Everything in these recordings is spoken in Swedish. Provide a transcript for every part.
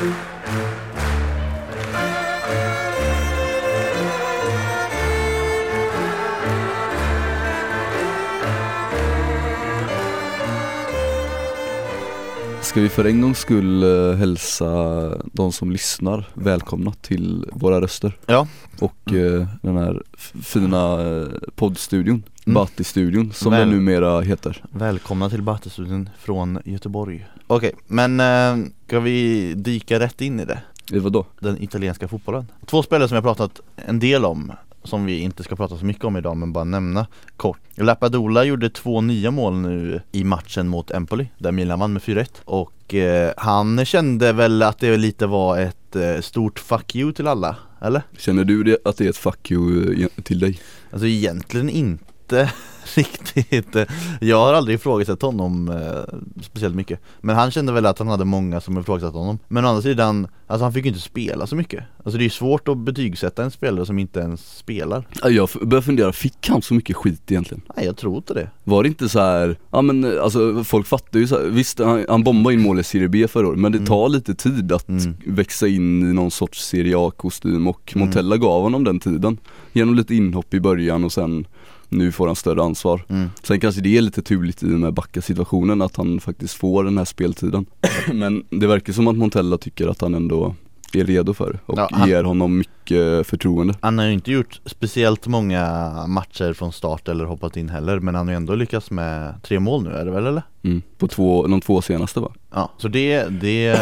Thank you. Ska vi för en gångs skull eh, hälsa de som lyssnar välkomna till våra röster Ja. och eh, den här fina eh, poddstudion, Mm. Batti-studion som Väl- den numera heter Välkomna till Battestudion från Göteborg Okej, men äh, ska vi dyka rätt in i det? Det var då? Den italienska fotbollen Två spelare som jag pratat en del om Som vi inte ska prata så mycket om idag men bara nämna kort Lapadula gjorde två nya mål nu i matchen mot Empoli Där Milan vann med 4-1 Och eh, han kände väl att det lite var ett eh, stort fuck you till alla, eller? Känner du det, att det är ett fuck you eh, till dig? Alltså egentligen inte riktigt Jag har aldrig ifrågasatt honom eh, speciellt mycket Men han kände väl att han hade många som ifrågasatt honom Men å andra sidan, alltså han fick ju inte spela så mycket Alltså det är ju svårt att betygsätta en spelare som inte ens spelar Ja, Jag börjar fundera, fick han så mycket skit egentligen? Nej jag tror inte det Var det inte så här, ja men eh, alltså folk fattar ju så här, visst han, han bombade in mål i Serie B förra året men det Mm. tar lite tid att Mm. växa in i någon sorts Serie A-kostym och Mm. Montella gav honom den tiden Genom lite inhopp i början och sen nu får han större ansvar mm. Sen kanske det är lite turligt i och med Backa-situationen att han faktiskt får den här speltiden Men det verkar som att Montella tycker att han ändå är redo för och Ja, han- ger honom mycket förtroende Han har ju inte gjort speciellt många matcher från start eller hoppat in heller Men han har ju ändå lyckats med tre mål nu är det väl eller? mm. På två, de två senaste va? Ja, så det, det,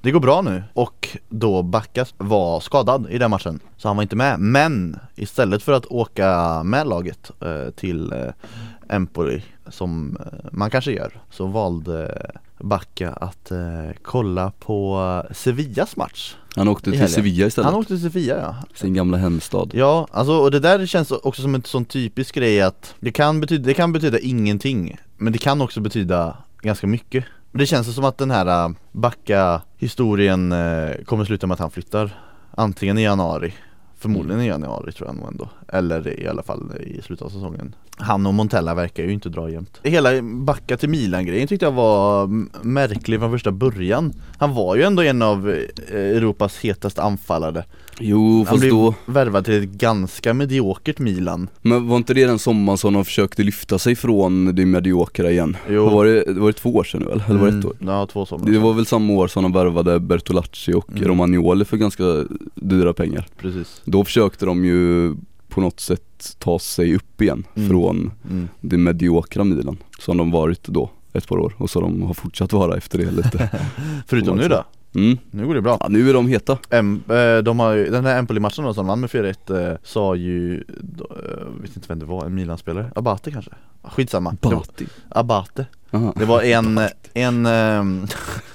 det går bra nu och då Backas var skadad i den matchen så han var inte med men istället för att åka med laget eh, till eh, Empoli som eh, man kanske gör så valde Backa att eh, kolla på eh, Sevillas match Han åkte till. Sevilla istället, Han åkte till Sevilla ja. Sin gamla hemstad. Ja, alltså och det där känns också som en sån typisk grej att det kan betyda, det kan betyda ingenting Men det kan också betyda ganska mycket. Det känns som att den här äh, Backa historien äh, kommer sluta med att han flyttar. Antingen i januari Förmodligen i januari tror jag nog ändå. Eller i alla fall i slutet av säsongen Han och Montella verkar ju inte dra jämnt Hela Backa till Milan grejen tyckte jag var märklig från första början Han var ju ändå en av eh, Europas hetaste anfallare Jo han fast blev då, värvad till ett ganska mediokert Milan men var inte det den sommaren som de försökte lyfta sig från det mediokra igen? Jo. Var det, var det två år sedan nu eller? Eller var det ett år? Mm, Ja, två somrar Det var väl samma år som de värvade Bertolacci och Mm. Romagnoli för ganska dyra pengar Precis Då försökte de ju på något sätt ta sig upp igen Mm. från mm. det mediokra Milan Som de varit då ett par år och så de har fortsatt vara efter det lite Förutom nu då, mm. nu går det bra ja, Nu är de heta em, eh, de har Den här Empoli-matchen då som vann med 4-1 eh, sa ju, då, eh, vet inte vem det var, en Milan-spelare? Abate kanske? Skitsamma Bati Abate Aha. Det var en, en, ehm,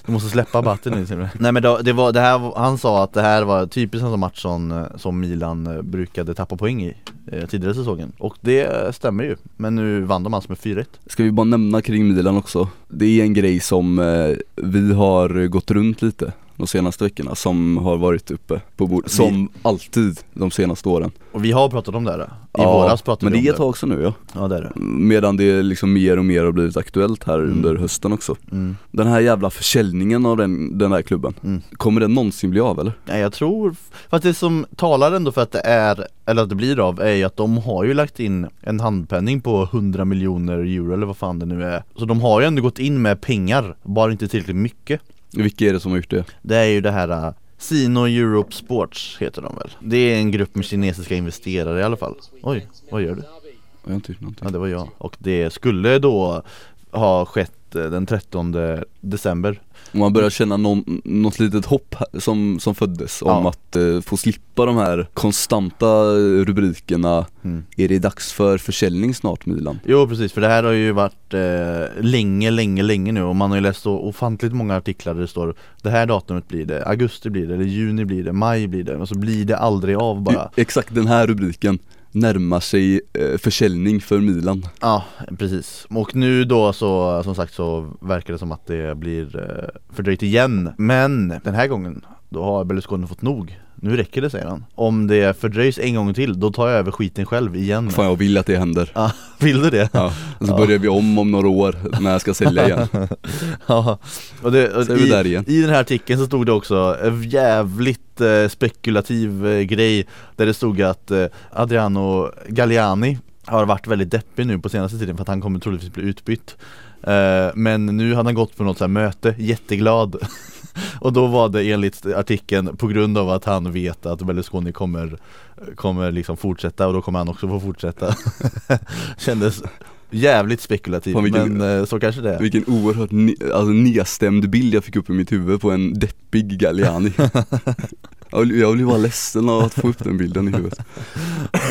du måste släppa Abate nu. Nej men det var, det här, han sa att det här var typiskt en sån match som, som Milan brukade tappa poäng i eh, tidigare säsongen. Och det stämmer ju, men nu vann de alltså med 4-1 Ska vi bara nämna kring Milan också? Det är en grej som eh, vi har gått runt lite de senaste veckorna som har varit uppe på bordet, Vi- som alltid de senaste åren Och vi har pratat om det här I våras pratade men vi det är om ett tag sedan nu ja Ja det är det Medan det liksom mer och mer har blivit aktuellt här Mm. under hösten också mm. Den här jävla försäljningen av den, den här klubben, Mm. kommer den någonsin bli av eller? Nej jag tror, fast det som talar ändå för att det är, eller att det blir av, är ju att de har ju lagt in en handpenning på 100 miljoner euro eller vad fan det nu är Så de har ju ändå gått in med pengar, bara inte tillräckligt mycket Vilka är det som har gjort det? Det är ju det här uh, Sino Europe Sports heter de väl? Det är en grupp med kinesiska investerare i alla fall Oj, vad gör du? Jag har inte gjort någonting Ja det var jag Och det skulle då ha skett eh, den 13 december Om man börjar känna någon, något litet hopp som, som föddes om Ja. att eh, få slippa de här konstanta rubrikerna. Mm. Är det dags för försäljning snart Milan? Jo precis, för det här har ju varit eh, länge, länge, länge nu. Och man har ju läst så ofantligt många artiklar där det står Det här datumet blir det, augusti blir det, eller juni blir det, maj blir det. Och så blir det aldrig av bara. Exakt den här rubriken närma sig eh, försäljning för Milan Ja, precis. Och nu då så, som sagt så verkar det som att det blir eh, fördröjt igen Men den här gången, då har Berlusconi fått nog. Nu räcker det säger han. Om det fördröjs en gång till, då tar jag över skiten själv igen. Fan jag vill att det händer. Ja, vill du det? Ja, och så Ja. börjar vi om om några år när jag ska sälja igen. Ja, och det, och Så är vi i, där igen. I den här artikeln så stod det också en jävligt eh, spekulativ eh, grej Där det stod att eh, Adriano Galliani har varit väldigt deppig nu på senaste tiden för att han kommer troligtvis bli utbytt. Eh, Men nu hade han gått på något så möte, jätteglad Och då var det enligt artikeln på grund av att han vet att Berlusconi kommer Kommer liksom fortsätta och då kommer han också få fortsätta. Kändes jävligt spekulativt vilken- men eh, så kanske det är. Vilken oerhört ne- alltså, nedstämd bild jag fick upp i mitt huvud på en deppig Galliani. Jag blir bara ledsen av att få upp den bilden i huvudet.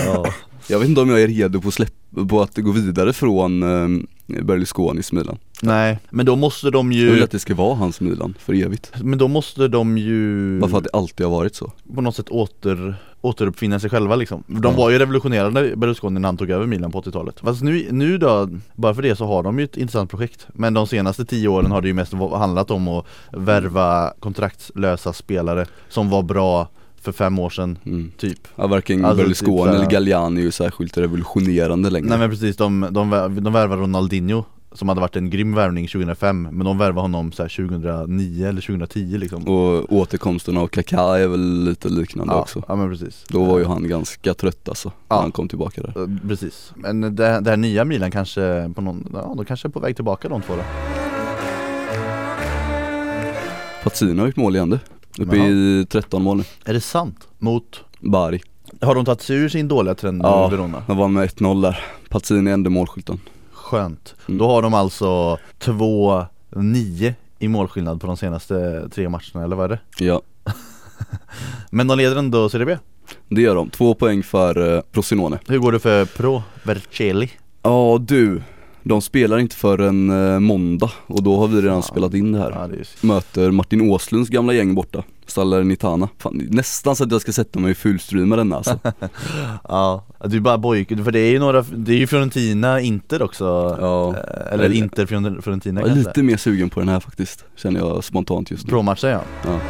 Ja. Jag vet inte om jag är redo på, släpp, på att gå vidare från eh, Berlusconis Milan Nej, men då måste de Jag vill ju att det ska vara hans Milan för evigt. Men då måste de ju Bara för att det alltid har varit så. På något sätt åter, återuppfinna sig själva liksom. De Ja. var ju revolutionerande Berlusconi när han tog över Milan på 80-talet Fast nu, nu då, bara för det så har de ju ett intressant projekt. Men de senaste tio åren har det ju mest handlat om att värva kontraktslösa spelare Som var bra för fem år sedan, mm. typ. Ja, Varken Alltså, Berlusconi typ eller Galliani är ju särskilt revolutionerande längre. Nej men precis, de, de, de värvade Ronaldinho Som hade varit en grym värvning 2005 Men de värvade honom så här 2009 eller 2010 liksom. Och återkomsten av Kaká är väl lite liknande ja, också. ja men precis. Då var ju han ganska trött alltså, när Ja. han kom tillbaka där. Eh, Precis, men det, det här nya Milan kanske på någon, ja de kanske är på väg tillbaka de två då. Pazzino har gjort mål igen du Uppe Jaha. i 13 mål nu, Är det sant? Mot? Bari Har de tagit sig ur sin dåliga trend nu, Ja. Verona? Han vann med 1-0 där Pazzini är enda målskytten Skönt Mm. Då har de alltså 2-9 i målskillnad på de senaste tre matcherna, eller vad är det? Ja, Men de leder ändå Serie B det gör de. Två poäng för eh, Frosinone Hur går det för Pro Vercelli? Ja du, de spelar inte förrän eh, måndag och då har vi redan Fan. spelat in det här. Ja, det Möter Martin Åslunds gamla gäng borta Salernitana. Fan, nästan så att jag ska sätta mig i fullstreama denna alltså. Ja, du bara bojk, för det är ju några, det är ju Fiorentina, Inter också. Ja, Eh, Eller Eller- Inter Fior- Fiorentina jag är kanske. lite mer sugen på den här faktiskt Känner jag spontant just nu. Pro-matchen ja. Ja,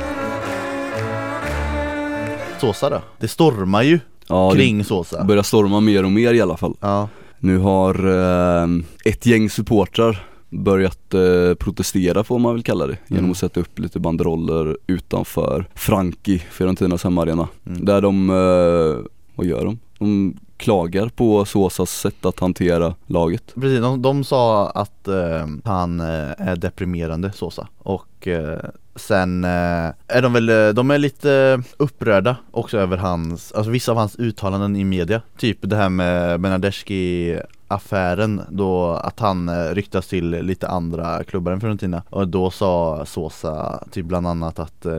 Sosa då? Det stormar ju ja det kring Sosa. börjar storma mer och mer i alla fall. Ja, Nu har eh, ett gäng supportrar börjat eh, protestera får man väl kalla det genom Mm. att sätta upp lite banderoller utanför Franki, Fiorentinas hemmaarena Mm. Där de, eh, vad gör de? De klagar på Sosas sätt att hantera laget. Precis, de, de sa att eh, han eh, är deprimerande Sosa. Och eh, sen eh, är de väl, eh, de är lite upprörda också över hans, alltså vissa av hans uttalanden i media. Typ det här med Benadeschi affären då att han eh, ryktas till lite andra klubbar än Fiorentina. Och då sa Sosa typ bland annat att eh,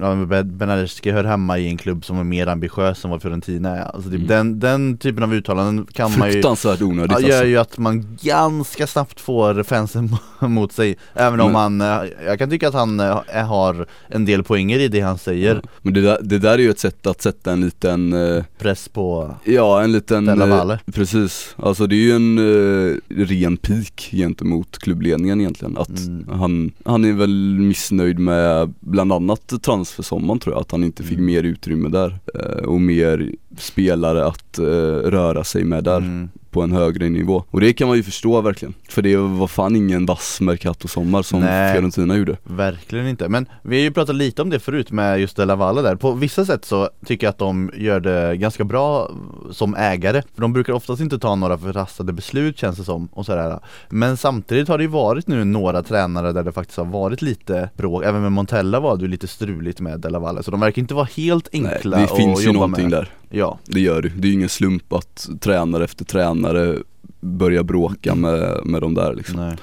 ja, men Be- Bernadeschi hör hemma i en klubb som är mer ambitiös än vad Fiorentina är Alltså typ Mm. den, den typen av uttalanden kan man ju Fruktansvärt onödigt Ja, alltså. gör ju att man ganska snabbt får fansen mot sig Även om Men- han, eh, jag kan tycka att han eh, har en del poänger i det han säger Men det där, det där är ju ett sätt att sätta en liten eh, Press på Ja en liten, eh, precis, alltså det är ju en eh, ren pik gentemot klubbledningen egentligen att Mm. han, han är väl missnöjd med bland annat transfersommaren tror jag, att han inte fick Mm. mer utrymme där eh, och mer spelare att eh, röra sig med där Mm. På en högre nivå. Och det kan man ju förstå verkligen, för det var fan ingen vass Mercato-sommar som Nej. Fiorentina gjorde. Verkligen inte, men vi har ju pratat lite om det förut med just Della Valle där. På vissa sätt så tycker jag att de gör det ganska bra som ägare. För de brukar oftast inte ta några förhastade beslut känns det som och sådär. Men samtidigt har det ju varit nu några tränare där det faktiskt har varit lite bråk. Även med Montella var det ju lite struligt med Della Valle Så de verkar inte vara helt Nej, enkla det att finns ju jobba någonting med. där Ja, Det gör det, det är ju ingen slump att tränare efter tränare börjar bråka med, med de där liksom. nej.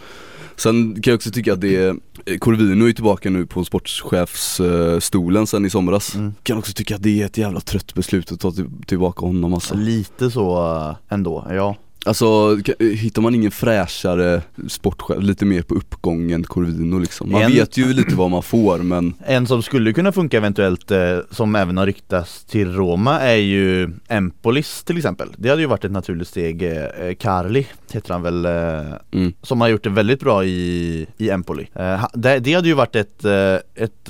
Sen kan jag också tycka att det är, Corvino är ju nu på sportchefsstolen sen i somras. Mm. Kan också tycka att det är ett jävla trött beslut att ta till, tillbaka honom alltså. Lite så eh, ändå, ja Alltså, hittar man ingen fräschare sportchef, lite mer på uppgången Corvino liksom? Man En- vet ju lite vad man får men En som skulle kunna funka eventuellt, eh, som även har ryktats till Roma är ju Empolis till exempel Det hade ju varit ett naturligt steg, eh, eh, Carli heter han väl, eh, mm. som har gjort det väldigt bra i, i Empoli det, det hade ju varit ett, ett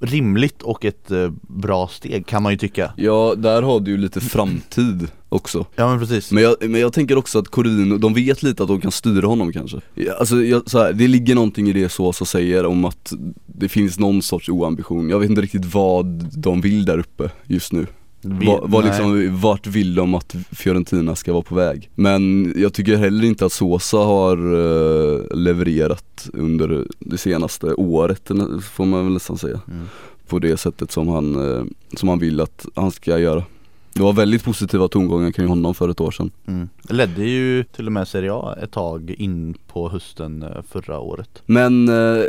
rimligt och ett bra steg kan man ju tycka Ja, där har du ju lite framtid också. Ja men precis. Men jag, men jag tänker också att Corino, de vet lite att de kan styra honom kanske. Alltså jag, så här, det ligger någonting i det Sosa säger om att det finns någon sorts oambition. Jag vet inte riktigt vad de vill där uppe just nu. Vi- vad nej. liksom, Vart vill de att Fiorentina ska vara på väg? Men jag tycker heller inte att Sosa har eh, levererat under det senaste året, får man väl nästan säga. Mm. På det sättet som han, eh, som han vill att han ska göra Det var väldigt positiva tongångar kring honom för ett år sedan Mm. Ledde ju till och med Serie A ett tag in på hösten eh, förra året Men eh,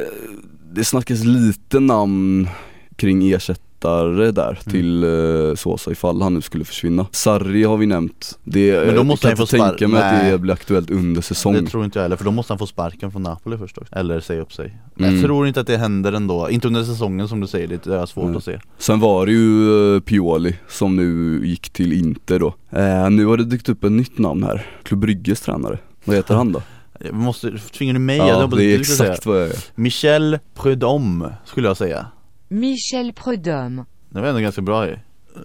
det snackas lite namn kring ersättare där Mm. till eh, Sosa ifall han nu skulle försvinna Sarri har vi nämnt det, Men då måste jag han kan få inte tänka mig att det blir aktuellt under säsong Det tror inte jag heller, för då måste han få sparken från Napoli först också. Eller säga upp sig Mm. Jag tror inte att det händer ändå, inte under säsongen som du säger, det är svårt Nej. att se Sen var det ju eh, Pioli som nu gick till Inter då eh, Nu har det dykt upp ett nytt namn här, Klubb Brygges tränare Vad heter han då? Vi måste, tvingar du mig? Jag Ja det är säga. exakt vad jag är Michel Prudhomme skulle jag säga Michel Prudhomme. Det var ändå ganska bra ju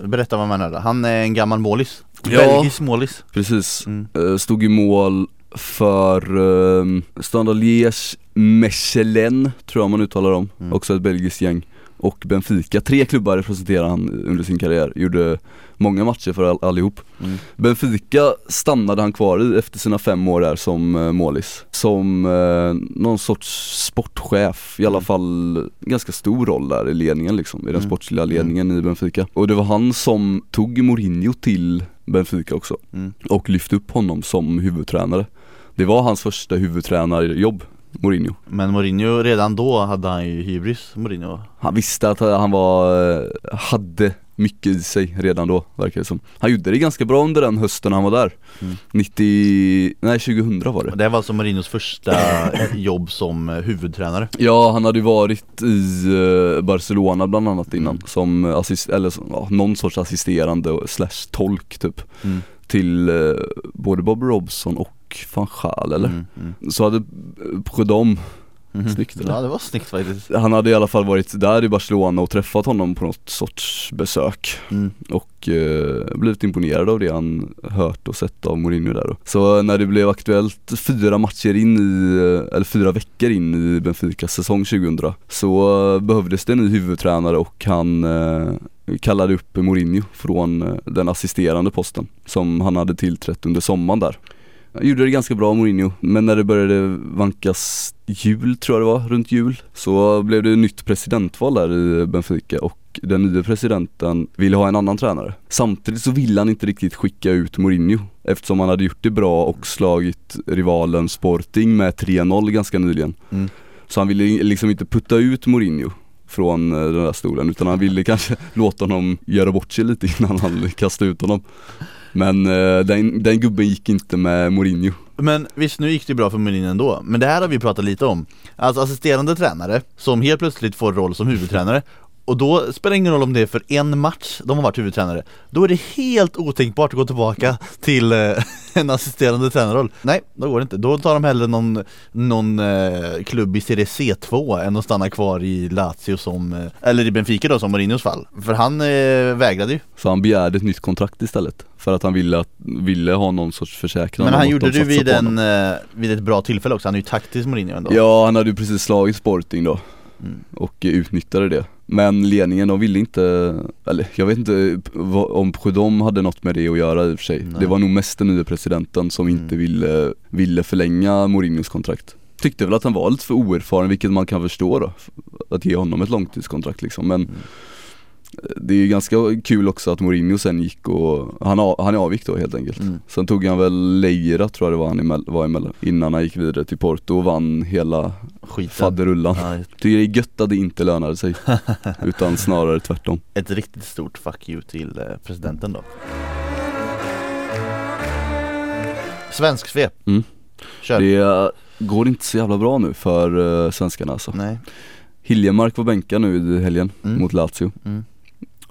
Berätta vad man är Han är en gammal målis Ja. Belgisk målis Precis, Mm. Eh, stod i mål för um, Standard Liège, Mechelen tror jag man uttalar dem, Mm. också ett belgiskt gäng och Benfica, tre klubbar representerade han under sin karriär, gjorde många matcher för all, allihop Mm. Benfica stannade han kvar i efter sina fem år där som uh, målis Som eh, någon sorts sportchef, i alla Mm. fall ganska stor roll där i ledningen liksom, i den Mm. sportsliga ledningen i Benfica Och det var han som tog Mourinho till Benfica också Mm. och lyfte upp honom som huvudtränare Det var hans första huvudtränarjobb, Mourinho. Men Mourinho, redan då hade han ju hybris, Mourinho. Han visste att han var, eh, hade mycket i sig redan då, verkar det som. Han gjorde det ganska bra under den hösten han var där. Mm. 90, nej 2000 var det. Det var alltså Mourinhos första jobb som eh, huvudtränare? Ja han hade ju varit i eh, Barcelona bland annat innan Mm. som assist, eller ja, någon sorts assisterande slash tolk typ. Mm. Till eh, både Bob Robson och van Gaal eller? Mm, mm. Så hade Prudhomme Mhm. Snyggt, eller? Ja det var snyggt faktiskt Han hade i alla fall varit där i Barcelona och träffat honom på något sorts besök mm. och eh, blivit imponerad av det han hört och sett av Mourinho där då. Så när det blev aktuellt fyra matcher in i, eh, eller fyra veckor in i Benficas säsong 2000 så eh, behövdes det en ny huvudtränare och han eh, kallade upp Mourinho från eh, den assisterande posten som han hade tillträtt under sommaren där. Han gjorde det ganska bra Mourinho, men när det började vankas jul tror jag det var, runt jul, så blev det nytt presidentval där i Benfica och den nya presidenten ville ha en annan tränare. Samtidigt så ville han inte riktigt skicka ut Mourinho eftersom han hade gjort det bra och slagit rivalen Sporting med 3-0 ganska nyligen. Mm. Så han ville liksom inte putta ut Mourinho från eh, den där stolen utan han ville kanske låta honom göra bort sig lite innan han kastade ut honom. Men eh, den, den gubben gick inte med Mourinho. Men visst, nu gick det bra för Mourinho ändå Men det här har vi pratat lite om Alltså assisterande tränare som helt plötsligt får roll som huvudtränare och då spelar det ingen roll om det är för en match de har varit huvudtränare Då är det helt otänkbart att gå tillbaka till eh, en assisterande tränarroll Nej, då går det inte. Då tar de hellre någon, någon eh, klubb i Serie C2 än att stanna kvar i Lazio som, eh, eller i Benfica då som Mourinhos fall För han eh, vägrade ju Så han begärde ett nytt kontrakt istället. För att han ville, att, ville ha någon sorts försäkran Men han gjorde de det vid, en, eh, vid ett bra tillfälle också, han är ju taktisk Mourinho ändå Ja han hade ju precis slagit Sporting då Mm. och utnyttjade det Men ledningen de ville inte, eller jag vet inte om Prudhomme hade något med det att göra i och för sig Nej. Det var nog mest den nya presidenten som inte Mm. ville, ville förlänga Mourinhos kontrakt Tyckte väl att han var lite för oerfaren vilket man kan förstå då Att ge honom ett långtidskontrakt liksom men Mm. Det är ju ganska kul också att Mourinho sen gick och, han, han avgick då helt enkelt. Mm. Sen tog han väl Leira tror jag det var han emell- var emellan Innan han gick vidare till Porto och vann hela Skiten. faderullan. Ja, Tycker det är gött att det inte lönade sig Utan snarare tvärtom. Ett riktigt stort fuck you till eh, presidenten då. Svensk svep. Mm. Kör. Det går inte så jävla bra nu för eh, svenskarna alltså. Nej. Hiljemark var bänkad nu i helgen Mm. mot Lazio. Mm.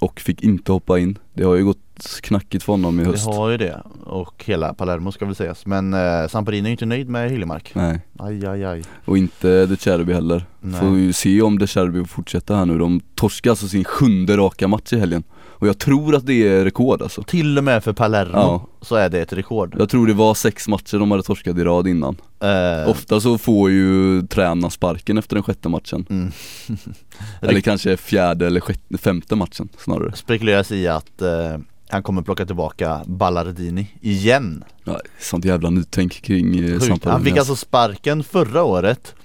Och fick inte hoppa in. Det har ju gått knackigt för honom i Det höst. har ju det och hela Palermo ska väl sägas Men eh, Samparini är inte nöjd med Hiljemark Nej, Aj aj aj och inte De Cherby heller. Nej. Får ju se om De Cherby fortsätter här nu. De torskar alltså sin sjunde raka match i helgen. Och jag tror att det är rekord alltså. Till och med för Palermo Ja. så är det ett rekord Jag tror det var sex matcher de hade torskat i rad innan. eh, Ofta så får ju tränaren sparken efter den sjätte matchen. mm. Eller kanske fjärde eller sjätte, femte matchen snarare. Spekuleras i att eh, han kommer plocka tillbaka Ballardini igen Ja, sånt jävla nytänk kring Sjukt. Samparini. Han fick alltså sparken förra året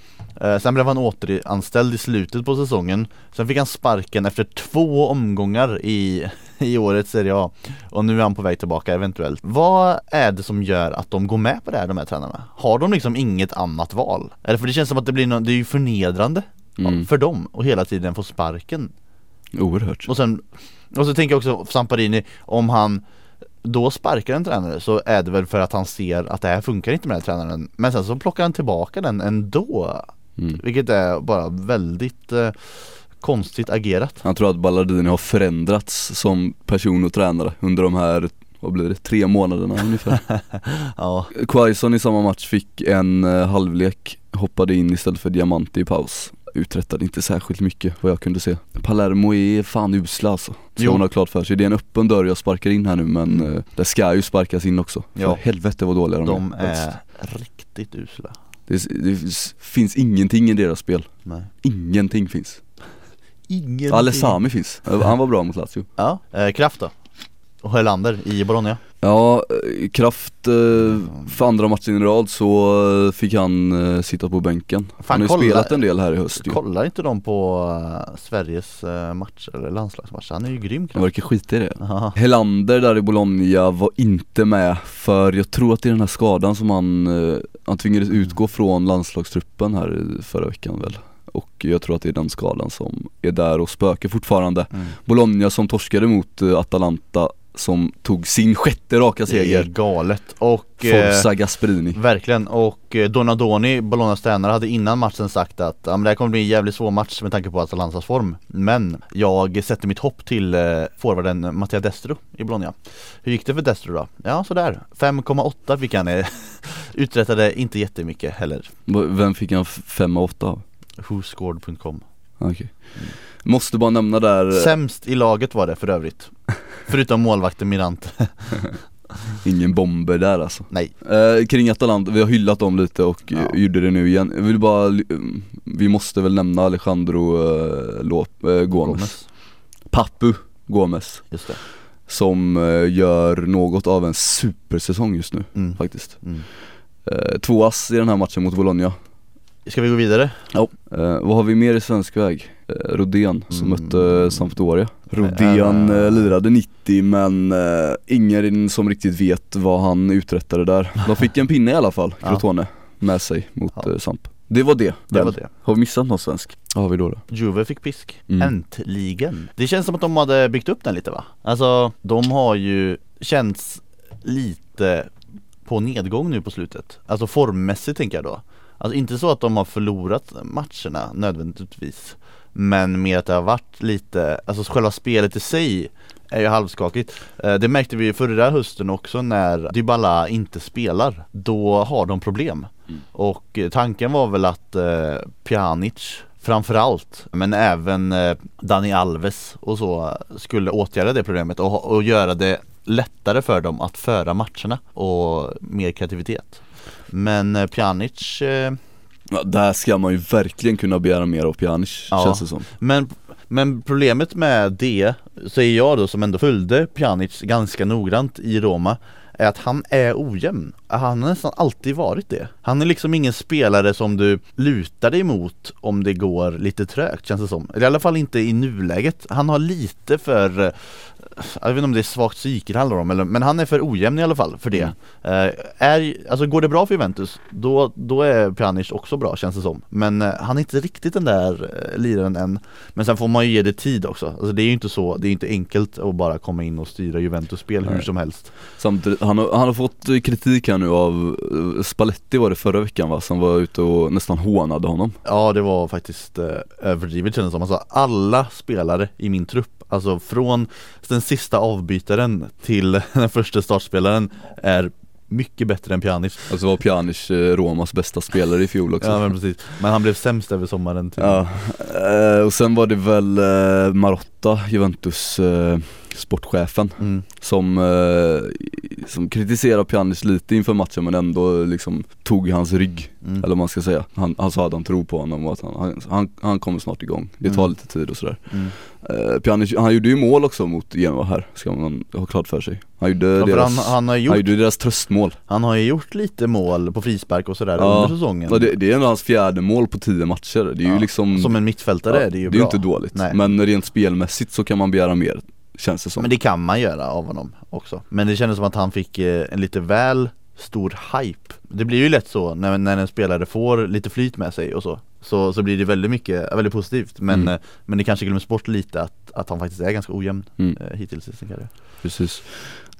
Sen blev han återanställd i slutet på säsongen Sen fick han sparken efter två omgångar i, i årets Serie A Och nu är han på väg tillbaka eventuellt Vad är det som gör att de går med på det här de här tränarna? Har de liksom inget annat val? Eller för det känns som att det blir något, det är ju förnedrande Mm. för dem och hela tiden få sparken Oerhört. och sen, och så tänker jag också Samparini, om han då sparkar en tränare så är det väl för att han ser att det här funkar inte med den här tränaren Men sen så plockar han tillbaka den ändå Mm. Vilket är bara väldigt eh, konstigt agerat Han tror att Ballardini har förändrats som person och tränare under de här, vad blir det, tre månaderna ungefär Ja, Quaison i samma match fick en eh, halvlek, hoppade in istället för Diamante i paus Uträttade inte särskilt mycket vad jag kunde se Palermo är fan usla alltså, ska Jo. man ha klart för sig Det är en öppen dörr jag sparkar in här nu men Mm. eh, det ska ju sparkas in också Ja. För helvete vad dåliga de, de faktiskt. är riktigt usla det, det finns ingenting i deras spel, Nej. Ingenting finns. Ingen Alessami finns, han var bra mot Lazio. Ja, eh, Kraft då? Och Helander i Bologna Ja, Kraft, eh, för andra matchen i rad så eh, fick han eh, sitta på bänken Fan, Han har ju kolla- spelat en del här i höst ju Kollar inte de på Sveriges uh, match eller landslagsmatch? Han är ju grym Han Kraft verkar skita i det Aha. Helander där i Bologna var inte med för jag tror att det är den här skadan som han, han tvingades utgå från landslagstruppen här förra veckan väl Och jag tror att det är den skadan som är där och spökar fortfarande Mm. Bologna som torskade mot Atalanta som tog sin sjätte raka Det är seger. galet. Och eh, Forza Gasperini. Verkligen. Och eh, Donadoni, Bolognas tränare, hade innan matchen sagt att ja, men det här kommer bli en jävligt svår match med tanke på Atalantas form. Men jag sätter mitt hopp till eh, forwarden Mattia Destro i Bologna. Hur gick det för Destro då? Ja sådär, 5,8 fick han eh, Uträttade inte jättemycket heller. Vem fick han 5 av 8 av? Whoscored.com Okej. Måste bara nämna där Sämst i laget var det för övrigt Förutom målvakten Mirant Ingen bomber där alltså Nej eh, Kring Atalanta, vi har hyllat dem lite och Ja. eh, gjorde det nu igen Jag vill bara, mm, vi måste väl nämna Alejandro eh, Lop, eh, Gomes. Gomes Papu Gomes Just det Som eh, gör något av en supersäsong just nu mm. faktiskt Mm. eh, Två ass i den här matchen mot Bologna Ska vi gå vidare? Ja eh, Vad har vi mer i svensk väg? Eh, Rodén som Mm. mötte Sampdoria Rodén Äh. lirade 90 men ingen som riktigt vet vad han uträttade där De fick en pinne i alla fall, Ja. Crotone, med sig mot Ja. Samp Det var det, Det var det Har vi missat något svensk? Vad har vi då då? Juve fick pisk, Mm. äntligen Det känns som att de hade byggt upp den lite va? Alltså, de har ju känts lite på nedgång nu på slutet Alltså formmässigt tänker jag då Alltså inte så att de har förlorat matcherna nödvändigtvis Men mer att det har varit lite, alltså själva spelet i sig är ju halvskakigt. Eh, Det märkte vi förra hösten också när Dybala inte spelar. Då har de problem. Och eh, tanken var väl att eh, Pjanic framförallt men även eh, Dani Alves och så skulle åtgärda det problemet och, och göra det lättare för dem att föra matcherna och mer kreativitet. Men eh, Pjanic eh, Ja, där ska man ju verkligen kunna begära mer av Pjanic Ja. känns det som Men, men problemet med det, säger jag då som ändå följde Pjanic ganska noggrant i Roma är att han är ojämn. Han har nästan alltid varit det. Han är liksom ingen spelare som du lutar dig mot om det går lite trögt känns det som. I alla fall inte i nuläget. Han har lite för jag vet inte om det är svagt psyke det handlar om eller, men han är för ojämn i alla fall för det. Eh, är, alltså går det bra för Juventus då, då är Pjanic också bra känns det som. Men eh, han är inte riktigt den där eh, liraren än. Men sen får man ju ge det tid också. Alltså det är ju inte så, det är inte enkelt att bara komma in och styra Juventus spel hur som helst. Samtidigt, han har, han har fått kritik här nu av Spalletti var det förra veckan va, som var ute och nästan hånade honom Ja det var faktiskt eh, överdrivet kändes det som, alltså alla spelare i min trupp Alltså från den sista avbytaren till den första startspelaren är mycket bättre än Pjanic. Alltså var Pjanic eh, Romas bästa spelare i fjol också? Ja men precis, men han blev sämst över sommaren till Ja, eh, och sen var det väl eh, Marotta, Juventus sportchefen mm. som, eh, som kritiserade Pjanic lite inför matchen men ändå liksom tog hans rygg, Mm. eller vad man ska säga. Han, han sa att han tror på honom och att han, han, han, han kommer snart igång. Det tar Mm. lite tid och sådär. Mm. Eh, Pjanic, han gjorde ju mål också mot Genoa här, ska man ha klart för sig. Han gjorde, Ja, deras, han, han, har han gjort, gjorde deras tröstmål. han har ju gjort lite mål på frispark och sådär Ja, under säsongen Och det, det är ändå hans fjärde mål på tio matcher. Det är ju Ja, liksom Som en mittfältare ja, är det ju det är bra inte dåligt. Nej. Men rent spelmässigt så kan man begära mer, känns det som. Men det kan man göra av honom också Men det kändes som att han fick eh, en lite väl stor hype Det blir ju lätt så när, när en spelare får lite flyt med sig och så Så, så blir det väldigt mycket, väldigt positivt Men, Mm. eh, men det kanske glöms bort lite att, att han faktiskt är ganska ojämn Mm. eh, hittills i sin karriär Precis.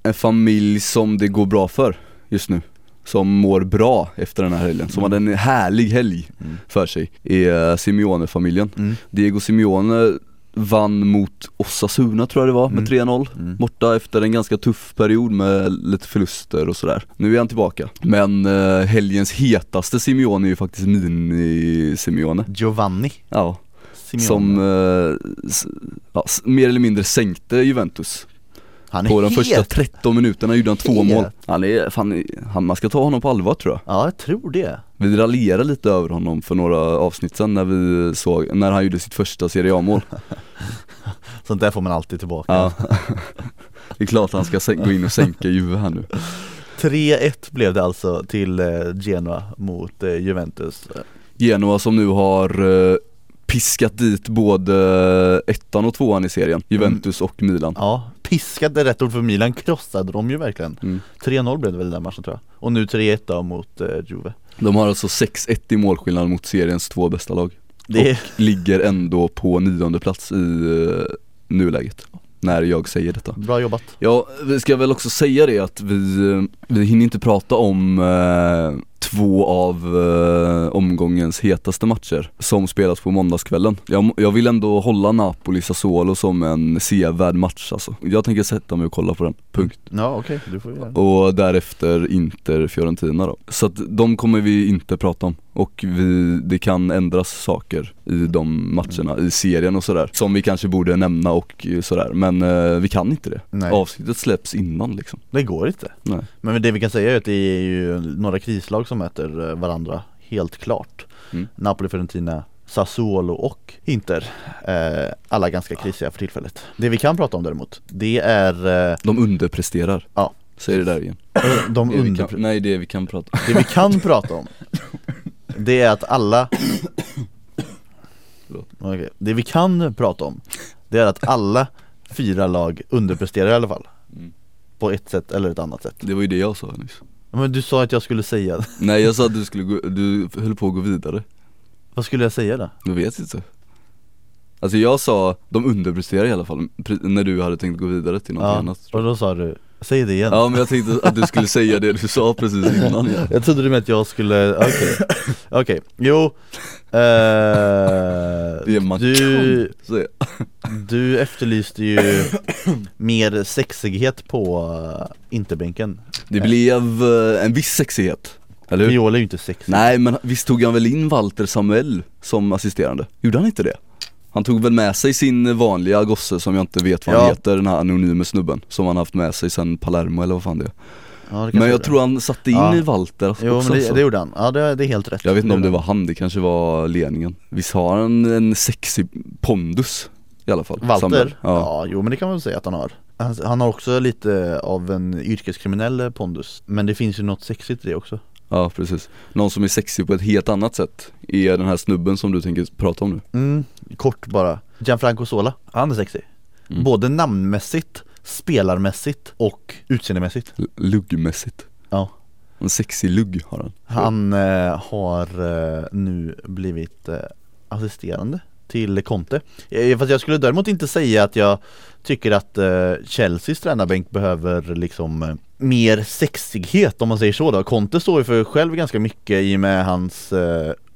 En familj som det går bra för just nu. Som mår bra efter den här helgen, som hade en härlig helg Mm. för sig, är Simeone-familjen. Mm. Diego Simeone vann mot Osasuna tror jag det var, med Mm. 3-0 Mm. Borta efter en ganska tuff period med lite förluster och sådär. Nu är han tillbaka. Men eh, helgens hetaste Simeone är ju faktiskt mini-Simeone. Giovanni Ja, Simeone som eh, ja, mer eller mindre sänkte Juventus Han är på de het. första 13 minuterna gjorde han två mål. Han är, fan, han, man ska ta honom på allvar tror jag. Ja jag tror det. Vi raljerade lite över honom för några avsnitt sen när vi såg, när han gjorde sitt första Serie A-mål. Sånt där får man alltid tillbaka. Ja. Det är klart han ska gå in och sänka Juve här nu. 3-1 blev det alltså till eh, Genoa mot eh, Juventus. Genoa som nu har eh, piskat dit både ettan och tvåan i serien, Juventus och Milan. Ja, piskat är rätt ord för Milan krossade dem ju verkligen. Mm. 3-0 blev det väl den matchen tror jag. Och nu 3-1 då mot eh, Juve. De har alltså 6-1 i målskillnad mot seriens två bästa lag. Det är, Ligger ändå på nionde plats i eh, nuläget. När jag säger detta. Bra jobbat. Ja, vi ska väl också säga det att vi, eh, vi hinner inte prata om eh, två av eh, omgångens hetaste matcher som spelas på måndagskvällen. Jag, jag vill ändå hålla Napoli-Sassuolo som en sevärd match alltså. Jag tänker sätta mig och kolla på den, punkt. Ja okej, du får göra det Och därefter Inter-Fiorentina då. Så att de kommer vi inte prata om. Och vi, det kan ändras saker i de matcherna, i serien och sådär. Som vi kanske borde nämna och sådär. Men eh, vi kan inte det. Nej, Avsnittet släpps innan liksom. det går inte Nej. Men det vi kan säga är att det är ju några krislag som möter eh, varandra helt klart Mm. Napoli, Fiorentina, Sassuolo och Inter eh, Alla ganska krisiga för tillfället Det vi kan prata om däremot, det är eh, De underpresterar. Ja. Säg det där igen. de Det under, kan, nej det vi kan prata om. Det vi kan prata om Det är att alla. Okej, Det vi kan prata om Det är att alla fyra lag underpresterar i alla fall Mm. På ett sätt eller ett annat sätt Det var ju det jag sa nyss. Men du sa att jag skulle säga det. Nej jag sa att du skulle gå, du höll på att gå vidare. Vad skulle jag säga då? Jag vet inte. Alltså jag sa, de underpresterar i alla fall, när du hade tänkt gå vidare till något Ja, annat och då sa du, säg det igen Ja men jag tänkte att du skulle säga det du sa precis innan ja. Jag trodde du menade att jag skulle, okej, okej, jo eh, Det är man du, du efterlyste ju mer sexighet på uh, interbänken Det blev eh, en viss sexighet, eller hur? Viola är ju inte sexig Nej men visst tog han väl in Walter Samuel som assisterande? Gjorde han inte det? Han tog väl med sig sin vanliga gosse som jag inte vet vad han Ja. heter, den här anonyme snubben Som han haft med sig sen Palermo eller vad fan det är Ja, Men jag det. tror han satte in Ja. i Walter också Jo men det, det gjorde han, ja det, det är helt rätt Jag vet inte om det var han, det kanske var ledningen Visst har han en sexig pondus i alla fall. Walter? Ja. Ja. jo men det kan man väl säga att han har han, han har också lite av en yrkeskriminell pondus Men det finns ju något sexigt i det också ja precis Någon som är sexig på ett helt annat sätt Är den här snubben som du tänker prata om nu Mm, kort bara Gianfranco Sola, han är sexig Mm. Både namnmässigt, spelarmässigt och utseendemässigt L- Luggmässigt Ja En sexig lugg har han Han eh, har eh, nu blivit eh, assisterande till Conte. Eh, Fast jag skulle däremot inte säga att jag tycker att eh, Chelseas tränarbänk behöver liksom mer sexighet om man säger så då. Conte står ju för själv ganska mycket i och med hans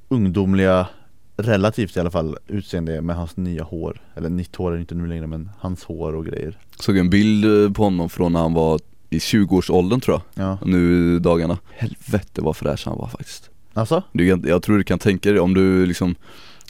ungdomliga relativt i alla fall utseende med hans nya hår. Eller nytt hår är det inte nu längre men hans hår och grejer. Såg en bild eh, på honom från när han var i 20-årsåldern tror jag, Ja, nu dagarna. Helvete vad fräsch han var faktiskt. Alltså? du, Jag tror du kan tänka dig om du liksom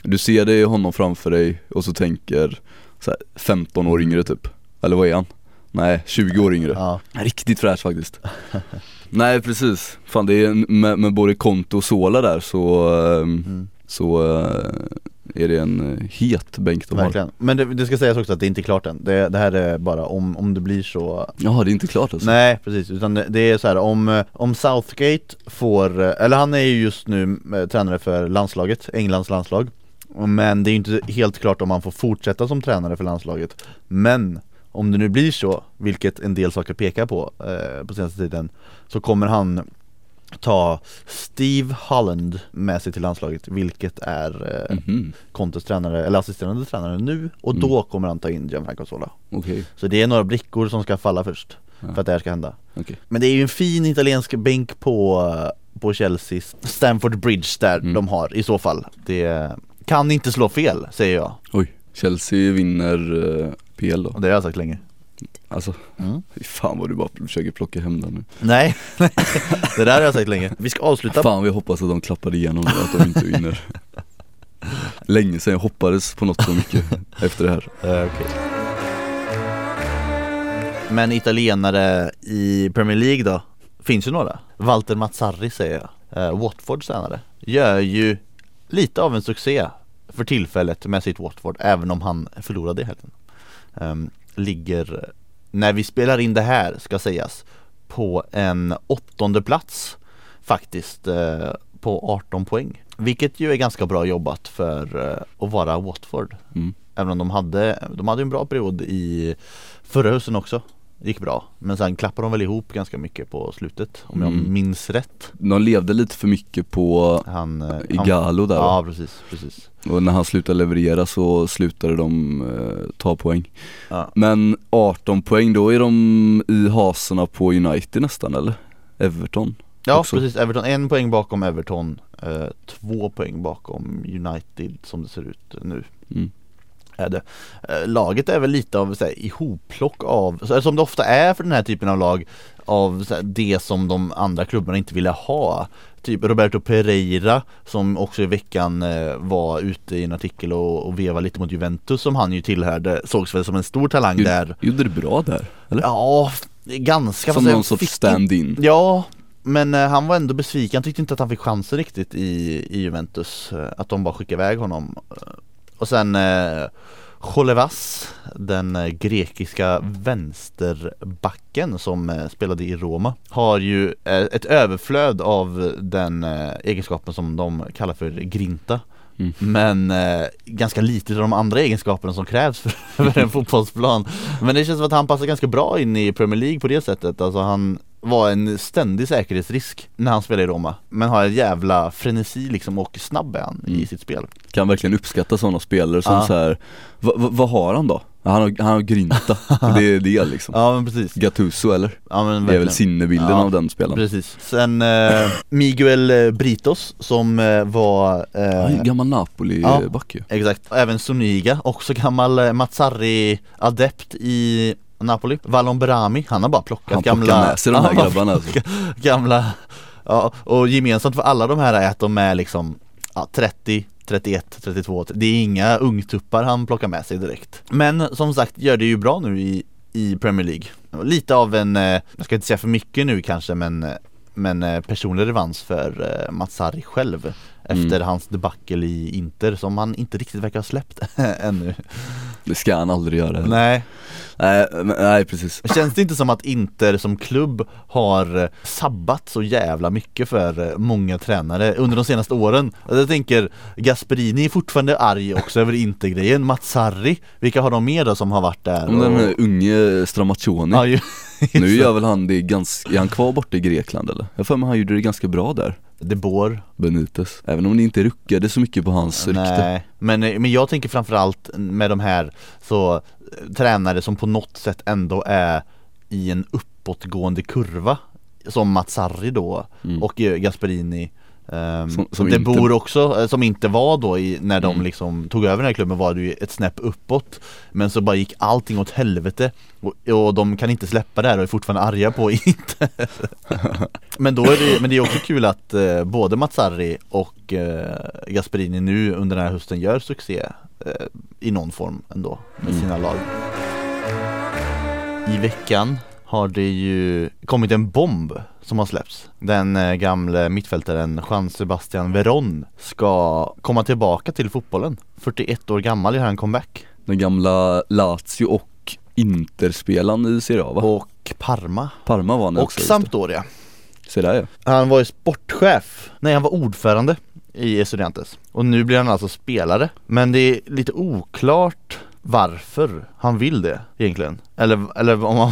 Du ser dig honom framför dig och så tänker så här, 15 år yngre typ. Eller vad är han? Nej, 20 år yngre. Ja, Riktigt fräsch faktiskt. Nej precis, fan det är med, med både Konto och Sola där så, ehm, mm, så eh, är det en eh, het bänk de har verkligen. Men det, det ska sägas också att det är inte klart än. Det, det här är bara om, om det blir så Ja det är inte klart alltså? Nej precis, utan det, det är så här om, eh, om Southgate får, eller han är ju just nu tränare för landslaget, Englands landslag. Men det är ju inte helt klart om han får fortsätta som tränare för landslaget. Men om det nu blir så, vilket en del saker pekar på eh, på senaste tiden Så kommer han ta Steve Holland med sig till landslaget vilket är eh, Contes tränare, eller assisterande tränare nu och Mm. då kommer han ta in Gianfranco Sola okej, Så det är några brickor som ska falla först Ja. för att det här ska hända. Okej. Men det är ju en fin italiensk bänk på, på Chelseas Stamford Bridge där Mm. de har i så fall. Det kan inte slå fel säger jag. Oj, Chelsea vinner eh, PL då. Det har jag sagt länge Alltså, mm. fan vad du bara försöker plocka hem den nu. Nej, det där har jag sagt länge. Vi ska avsluta. Fan vi hoppas att de klappade igenom det, att de inte vinner. Länge sedan jag hoppades på något så mycket efter det här. Eh, okej. Men italienare i Premier League då? Finns ju några. Walter Mazzarri säger jag. Uh, Watfords tränare. Gör ju lite av en succé för tillfället med sitt Watford även om han förlorade i helgen. Ehm, Ligger, när vi spelar in det här ska sägas På en åttonde plats Faktiskt eh, på 18 poäng. Vilket ju är ganska bra jobbat för eh, att vara Watford. Mm. Även om de hade, de hade en bra period i förra hösten också Det gick bra Men sen klappade de väl ihop ganska mycket på slutet om jag Mm. minns rätt De levde lite för mycket på Han, eh, Igalo där Ja precis, precis och när han slutade leverera så slutade de eh, ta poäng ja. Men 18 poäng, då är de i haserna på United nästan eller? Everton Ja Också. precis, Everton, en poäng bakom Everton eh, Två poäng bakom United som det ser ut nu mm. Är det. Eh, Laget är väl lite av så här, ihopplock av, som det ofta är för den här typen av lag Av här, det som de andra klubbarna inte ville ha Typ Roberto Pereira som också i veckan eh, var ute i en artikel och, och vevade lite mot Juventus som han ju tillhörde Sågs väl som en stor talang Gjorde- där Gjorde det bra där, eller? Ja, ganska Som någon sorts stand-in Ja, men eh, han var ändå besviken, han tyckte inte att han fick chansen riktigt i, i Juventus eh, Att de bara skickade iväg honom Och sen eh, Cholevas, den eh, grekiska vänsterbacken som eh, spelade i Roma Har ju eh, ett överflöd av den egenskapen som de kallar för grinta. Mm. Men eh, ganska lite av de andra egenskaperna som krävs för, för en fotbollsplan. Men det känns som att han passar ganska bra in i Premier League på det sättet. Alltså han var en ständig säkerhetsrisk när han spelade i Roma Men har en jävla frenesi liksom och snabb är han Mm. i sitt spel Kan verkligen uppskatta sådana spelare som Ja. så här. Va, va, vad har han då? Han har, han har grinta, det är det liksom Ja men precis, Gattuso eller? ja men Det är verkligen väl sinnebilden Ja, av den spelaren Precis, sen eh, Miguel eh, Britos som eh, var eh, gammal Napoli-back ju Exakt, även Suniga, också gammal eh, Mazzarri-adept i Napoli. Valon Berami, han har bara plockat Han gamla med sig de här grabbarna alltså. Gamla, ja och gemensamt för alla de här är att de är liksom ja, 30 31, 32, det är inga ungtuppar han plockar med sig direkt. Men som sagt gör det ju bra nu i, i Premier League. Lite av en, eh, jag ska inte säga för mycket nu kanske men eh, men eh, personlig revansch för Mazzari själv Efter Mm. hans debacle i Inter som han inte riktigt verkar ha släppt ännu Det ska han aldrig göra. Nej, nej, nej precis känns det inte som att Inter som klubb har eh, sabbat så jävla mycket för eh, många tränare under de senaste åren? Jag tänker Gasperini är fortfarande arg också över Inter-grejen, Mazzarri, vilka har de mer då som har varit där? Om den och- här unge Stramaccioni Ja, ju, Nu gör väl han det ganska, är han kvar borta i Grekland eller? Jag för mig han gjorde det ganska bra där De Boer Benitez. Även om det inte ruckade så mycket på hans rykte. Nej, men, men jag tänker framförallt med de här så eh, tränare som på något sätt ändå är i en uppåtgående kurva Som Mats Sarri då Mm. och eh, Gasperini Um, Som- som det inte- bor också, eh, som inte var då i, när de Mm. liksom tog över den här klubben var det ju ett snäpp uppåt Men så bara gick allting åt helvete och, och de kan inte släppa det här och är fortfarande arga på inte Men då är det, men det är också kul att eh, både Mazzarri och eh, Gasperini nu under den här hösten gör succé eh, i någon form ändå med Mm. sina lag I veckan har det ju kommit en bomb som har släppts. Den eh, gamle mittfältaren Jean Sebastian Veron ska komma tillbaka till fotbollen. 41 år gammal gör han comeback. Den gamla Lazio och Interspelaren i Serie A va? Och Parma. Parma var han och också just Sampdoria. Se där ja. Han var ju sportchef, nej han var ordförande i Estudiantes. Och nu blir han alltså spelare. Men det är lite oklart varför han vill det egentligen. Eller, eller om, han,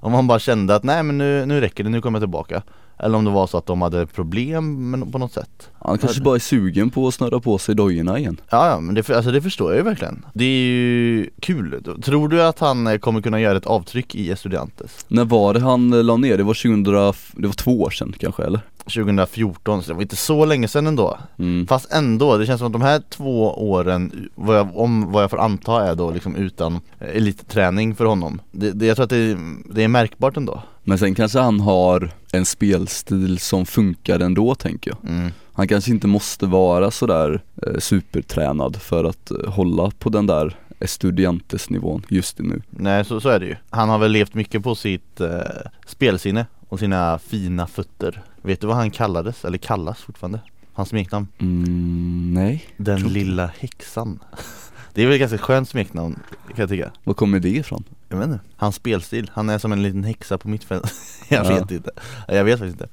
om han bara kände att nej men nu, nu räcker det, nu kommer jag tillbaka. Eller om det var så att de hade problem med, på något sätt Han kanske bara är sugen på att snurra på sig dojorna igen. Ja, ja men det, alltså det förstår jag ju verkligen Det är ju kul Tror du att han eh, kommer kunna göra ett avtryck i Estudiantes? När var det han eh, la ner? Det var 2000, det var två år sedan kanske eller? 2014, så det var inte så länge sedan ändå Mm. Fast ändå, det känns som att de här två åren, vad jag, om vad jag får anta är då liksom utan eh, elitträning för honom det, det, Jag tror att det, det är märkbart ändå Men sen kanske han har en spelstil som funkar ändå tänker jag. mm. Han kanske inte måste vara sådär eh, supertränad för att eh, hålla på den där Estudiantes nivån just nu. Nej så, så är det ju Han har väl levt mycket på sitt eh, spelsinne och sina fina fötter Vet du vad han kallades, eller kallas fortfarande? Hans smeknamn? Mm, nej, Den lilla häxan Det är väl ett ganska skönt smeknamn kan jag tycka var kommer det ifrån? Jag vet inte, hans spelstil, han är som en liten häxa på mittfältet Jag Ja. vet inte, jag vet faktiskt inte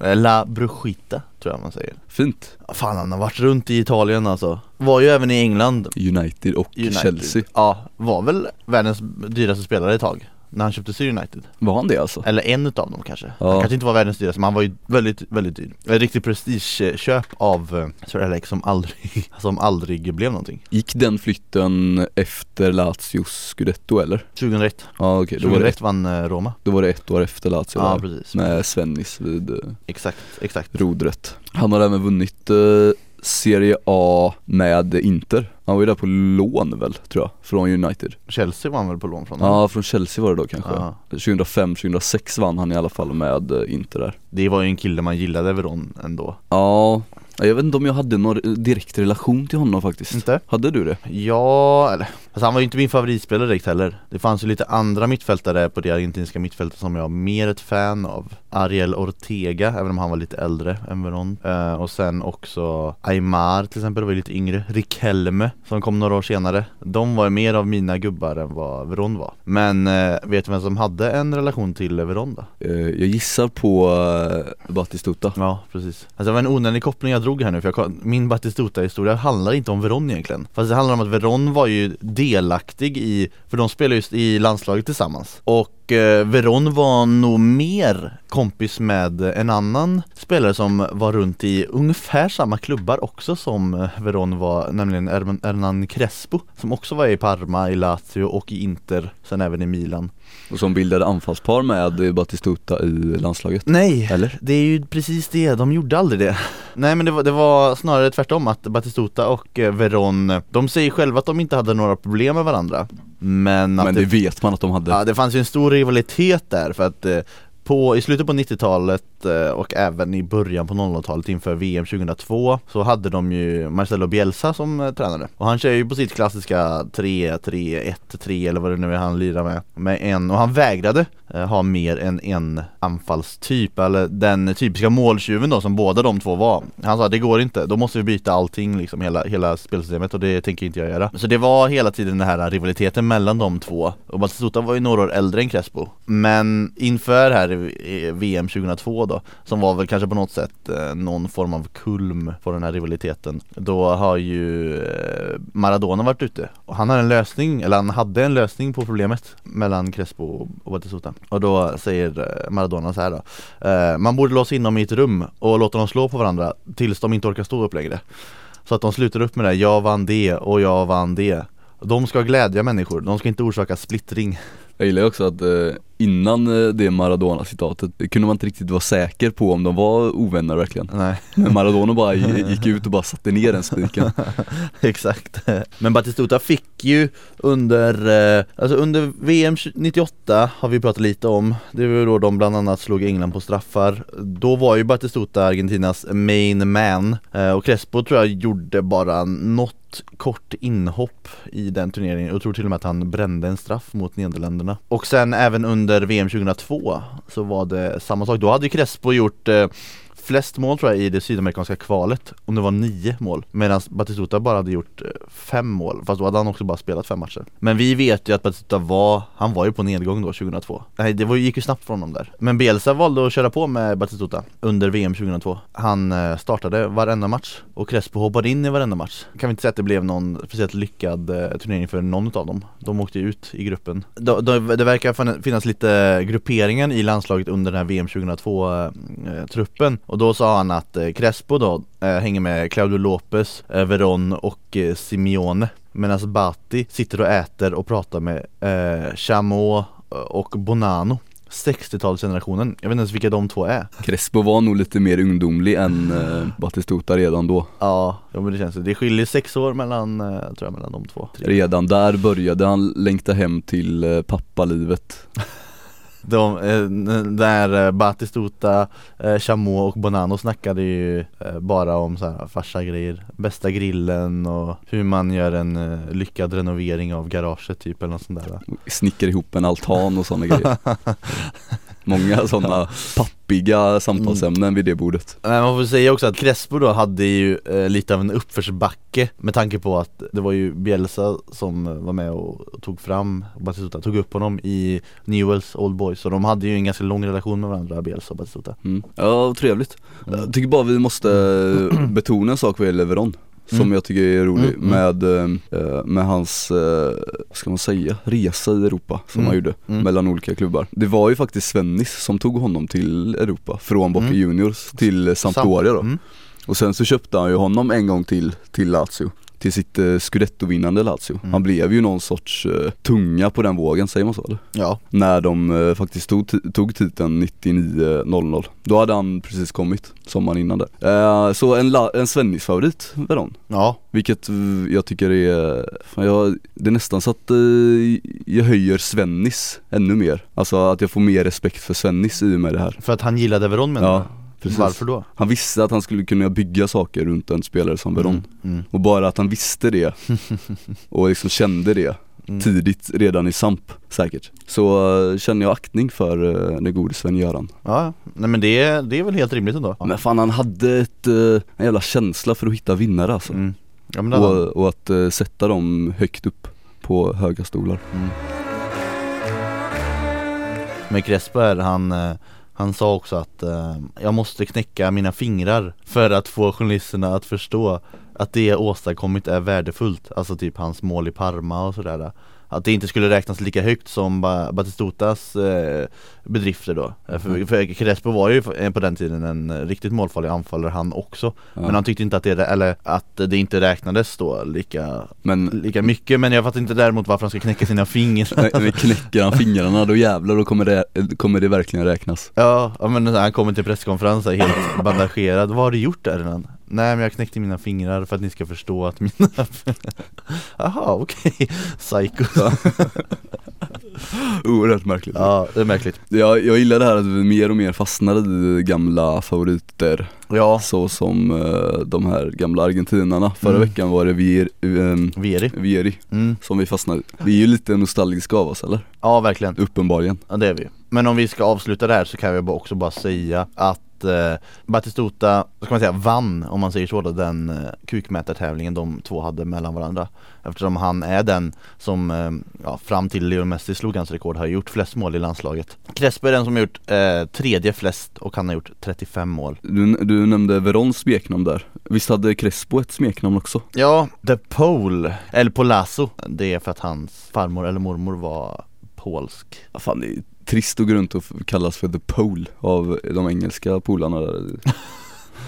Eh, La Brujita tror jag man säger Fint. Fan han har varit runt i Italien alltså Var ju även i England United och United. Chelsea. Ja, var väl världens dyraste spelare ett tag När han köpte sig United Var han det alltså? Eller en utav dem kanske Ja. Han kanske inte var världens dyraste men han var ju väldigt, väldigt dyr Ett riktigt prestigeköp av eh, Sir Alex som aldrig, som aldrig blev någonting Gick den flytten efter Lazios scudetto eller? 2001 Ja okej, det, 2001 vann eh, Roma då var det ett år efter Lazio Ja där, precis med Svennis vid eh, Exakt, exakt rodret. Han har även vunnit eh, Serie A med Inter. Han var ju där på lån väl, tror jag, från United. Chelsea vann väl på lån från Ja, från Chelsea var det då kanske. Ja. 2005-2006 vann han i alla fall med eh, Inter där. Det var ju en kille man gillade Veron ändå Ja, jag vet inte om jag hade någon direkt relation till honom faktiskt. Inte? Hade du det? Ja, eller alltså han var ju inte min favoritspelare direkt heller Det fanns ju lite andra mittfältare på det argentinska mittfältet som jag är mer ett fan av Ariel Ortega, även om han var lite äldre än Veron eh, Och sen också Aymar till exempel, var ju lite yngre Riquelme som kom några år senare De var mer av mina gubbar än vad Veron var Men eh, vet du vem som hade en relation till Veron då? Eh, Jag gissar på eh, Batistuta. Ja, precis. Alltså det var en onödig koppling jag drog här nu för jag, min Batistuta-historia handlar inte om Veron egentligen. Fast det handlar om att Veron var ju delaktig i, för de spelade just i landslaget tillsammans. Och eh, Veron var nog mer kompis med en annan spelare som var runt i ungefär samma klubbar också som Veron var, nämligen erm- Hernan Crespo som också var i Parma, i Lazio och i Inter, sen även i Milan. Och som bildade anfallspar med Batistuta i landslaget. Nej, Eller? det är ju precis det, de gjorde aldrig det Nej men det var, det var snarare tvärtom att Batistuta och eh, Veron, de säger själva att de inte hade några problem med varandra Men att Men det vet man att de hade. ja, det fanns ju en stor rivalitet där för att eh, på, I slutet på 90-talet eh, och även i början på 00-talet inför VM 2002 så hade de ju Marcelo Bielsa som eh, tränare. Och han kör ju på sitt klassiska 3-3-1-3 eller vad det nu är han lirar med med en, och han vägrade eh, ha mer än en anfallstyp eller den typiska måltjuven då som båda de två var. Han sa det går inte, då måste vi byta allting liksom hela, hela spelsystemet och det tänker inte jag göra. Så det var hela tiden den här rivaliteten mellan de två. Och och Batistuta var ju några år äldre än Crespo. Men inför här i Eh, VM 2002 då Som var väl kanske på något sätt eh, någon form av kulm på den här rivaliteten. Då har ju eh, Maradona varit ute. Och han har en lösning, eller han hade en lösning på problemet mellan Crespo och Batistuta Och då säger Maradona så här då Man borde låsa in dem i ett rum och låta dem slå på varandra tills de inte orkar stå upp längre. Så att de slutar upp med det, jag vann det och jag vann det. De ska glädja människor, de ska inte orsaka splittring. Jag gillar också att eh, innan eh, det Maradona-citatet kunde man inte riktigt vara säker på om de var ovänner verkligen. Nej. Men Maradona bara gi- gick ut och bara satte ner den spiken. Exakt. Men Batistuta fick ju under, eh, alltså under VM 98 har vi pratat lite om. Det var då de bland annat slog England på straffar. Då var ju Batistuta Argentinas main man Och Crespo tror jag gjorde bara något kort inhopp i den turneringen. Jag tror till och med att han brände en straff mot Nederländerna. Och sen även under VM 2002 så var det samma sak. Då hade Crespo gjort eh, flest mål tror jag i det sydamerikanska kvalet Om det var nio mål. Medan Batistuta bara hade gjort eh, fem mål Fast då hade han också bara spelat fem matcher. Men vi vet ju att Batistuta var, han var ju på nedgång då 2002 Nej det var, gick ju snabbt för honom där. Men Bielsa valde att köra på med Batistuta under VM 2002 Han eh, startade varenda match och Crespo hoppade in i varenda match. Kan vi inte säga att det blev någon speciellt lyckad eh, turnering för någon av dem? De åkte ju ut i gruppen. Då, då, Det verkar finnas lite grupperingar i landslaget under den här VM 2002-truppen Och då sa han att eh, Crespo då eh, hänger med Claudio Lopez, eh, Veron och eh, Simeone. Medan Batti sitter och äter och pratar med eh, Chamot och Bonano 60-talsgenerationen, jag vet inte ens vilka de två är. Crespo var nog lite mer ungdomlig än eh, Batistuta redan då. Ja, ja men det känns det. Det skiljer sex år mellan, eh, tror jag, mellan de två. Redan där började han längta hem till eh, pappalivet De, eh, där eh, Batistuta, eh, Chamot och Bonano snackade ju bara om så här farsa grejer Bästa grillen och hur man gör en lyckad renovering av garaget typ eller något sånt där? Snickar ihop en altan och sådana grejer Många sådana pappiga samtalsämnen vid det bordet. Men man får säga också att Crespo då hade ju eh, lite av en uppförsbacke med tanke på att det var ju Bielsa som eh, var med och, tog fram Batistuta, tog upp honom i Newells Old Boys. Så de hade ju en ganska lång relation med varandra, Bielsa och Batistuta. Mm. Ja, trevligt. Jag tycker bara vi måste betona en sak vad gäller Veron som Mm. jag tycker är rolig Mm, mm. med, eh, med hans, eh, vad ska man säga, resa i Europa som Mm, han gjorde mm. mellan olika klubbar Det var ju faktiskt Svennis som tog honom till Europa, från Boca Mm. Juniors till Sampdoria då Mm. Och sen så köpte han ju honom en gång till, till Lazio till sitt eh, scudetto-vinnande Lazio. Mm. Han blev ju någon sorts eh, tunga på den vågen, säger man så eller? Ja, När de eh, faktiskt tog, tog titeln 99-00. Då hade han precis kommit, sommaren innan där. Eh, så en, la- en Svennis-favorit, Veron. ja, Vilket eh, jag tycker är, fan jag, det är nästan så att eh, jag höjer Svennis ännu mer. Alltså att jag får mer respekt för Svennis i och med det här. för att han gillade Veron menar Ja? Precis. Varför då? Han visste att han skulle kunna bygga saker runt en spelare som Veron. Mm. Mm. Och bara att han visste det och liksom kände det Mm. tidigt redan i Samp säkert. Så uh, känner jag aktning för uh, den gode Sven-Göran. Ja, nej men det, det är väl helt rimligt ändå Men fan han hade ett, eh, en jävla känsla för att hitta vinnare alltså. mm. Ja och, och att eh, sätta dem högt upp på höga stolar. Mm. Men Crespo är, han, eh, han sa också att eh, jag måste knäcka mina fingrar för att få journalisterna att förstå att det jag åstadkommit är värdefullt. Alltså typ hans mål i Parma och sådär. Att det inte skulle räknas lika högt som ba- Batistutas eh, bedrifter då Eh, för, för Crespo var ju på den tiden en eh, riktigt målfarlig anfallare han också Ja. Men han tyckte inte att det, eller att det inte räknades då lika, Men, lika mycket Men jag fattar inte däremot varför han ska knäcka sina fingrar nej, men knäcker han fingrarna då jävlar då kommer det, kommer det verkligen räknas. Ja, men han kommer till presskonferens så här helt bandagerad, vad har du gjort där innan? Nej men jag knäckte mina fingrar för att ni ska förstå att mina Jaha okej, psycho. Oerhört märkligt. Ja det är märkligt. Jag, jag gillar det här att vi mer och mer fastnar i gamla favoriter. Ja, Så som eh, de här gamla argentinarna. Förra Mm. veckan var det Vier, um, Vieri. Vieri mm. som vi fastnade Vi är ju lite nostalgiska av oss eller? Ja verkligen, Uppenbarligen. Ja det är vi. Men om vi ska avsluta det här så kan vi också bara säga att att eh, Batistuta, ska man säga, vann om man säger så då, den eh, kukmätartävlingen de två hade mellan varandra. Eftersom han är den som eh, ja, fram till Leo Messi slog hans rekord har gjort flest mål i landslaget. Crespo är den som har gjort eh, tredje flest och han har gjort 35 mål. Du, du nämnde Verons smeknamn där, visst hade Crespo ett smeknamn också? Ja, The Pole, eller Polazo, det är för att hans farmor eller mormor var polsk. Ja, fan det är trist att gå runt och kallas för the pole av de engelska polarna där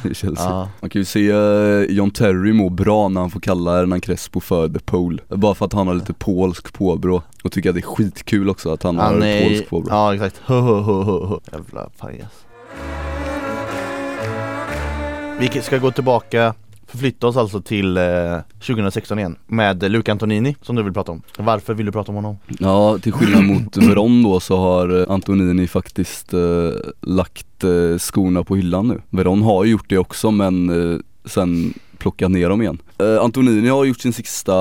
i Chelsea. Ja. Man kan ju se eh, John Terry må bra när han får kalla Hernan Crespo för the pole. Bara för att han har lite polsk påbrå och tycker att det är skitkul också att han, har Han är, polsk påbrå. ja exakt. Jävla pajas Vi ska gå tillbaka, förflytta oss alltså till eh, 2016 igen Med Luca Antonini som du vill prata om Varför vill du prata om honom? Ja, till skillnad mot Veron då så har eh, Antonini faktiskt eh, lagt eh, skorna på hyllan nu. Veron har ju gjort det också men eh, sen plockat ner dem igen. Eh, Antonini har gjort sin sista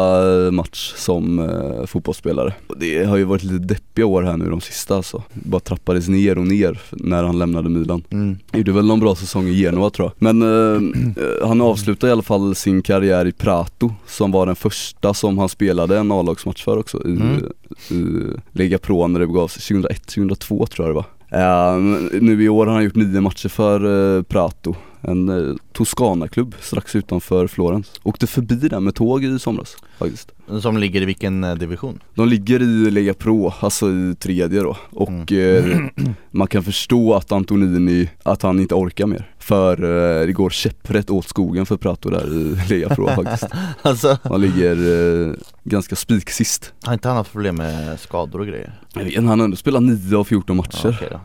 eh, match som eh, fotbollsspelare. Det har ju varit lite deppiga år här nu de sista alltså. Bara trappades ner och ner när han lämnade Milan. Mm. Gjorde väl någon bra säsong i Genoa tror jag. Men eh, eh, han avslutade i alla fall sin karriär i Prato som var den första som han spelade en A-lagsmatch för också i, Mm. i Lega Pro när det begav sig 2001-2002 tror jag det var. Eh, nu i år har han gjort nio matcher för eh, Prato, en uh, Toscana-klubb strax utanför Florens. Åkte förbi den med tåg i somras faktiskt. Som ligger i vilken eh, division? De ligger i Lega Pro, alltså i tredje då och eh, man kan förstå att Antonini, att han inte orkar mer För eh, det går käpprätt åt skogen för Prato där i Lega Pro faktiskt Alltså, Han ligger eh, ganska spiksist har inte han haft problem med skador och grejer? Jag vet han har ändå spelat 9 av 14 matcher Ja, okej då.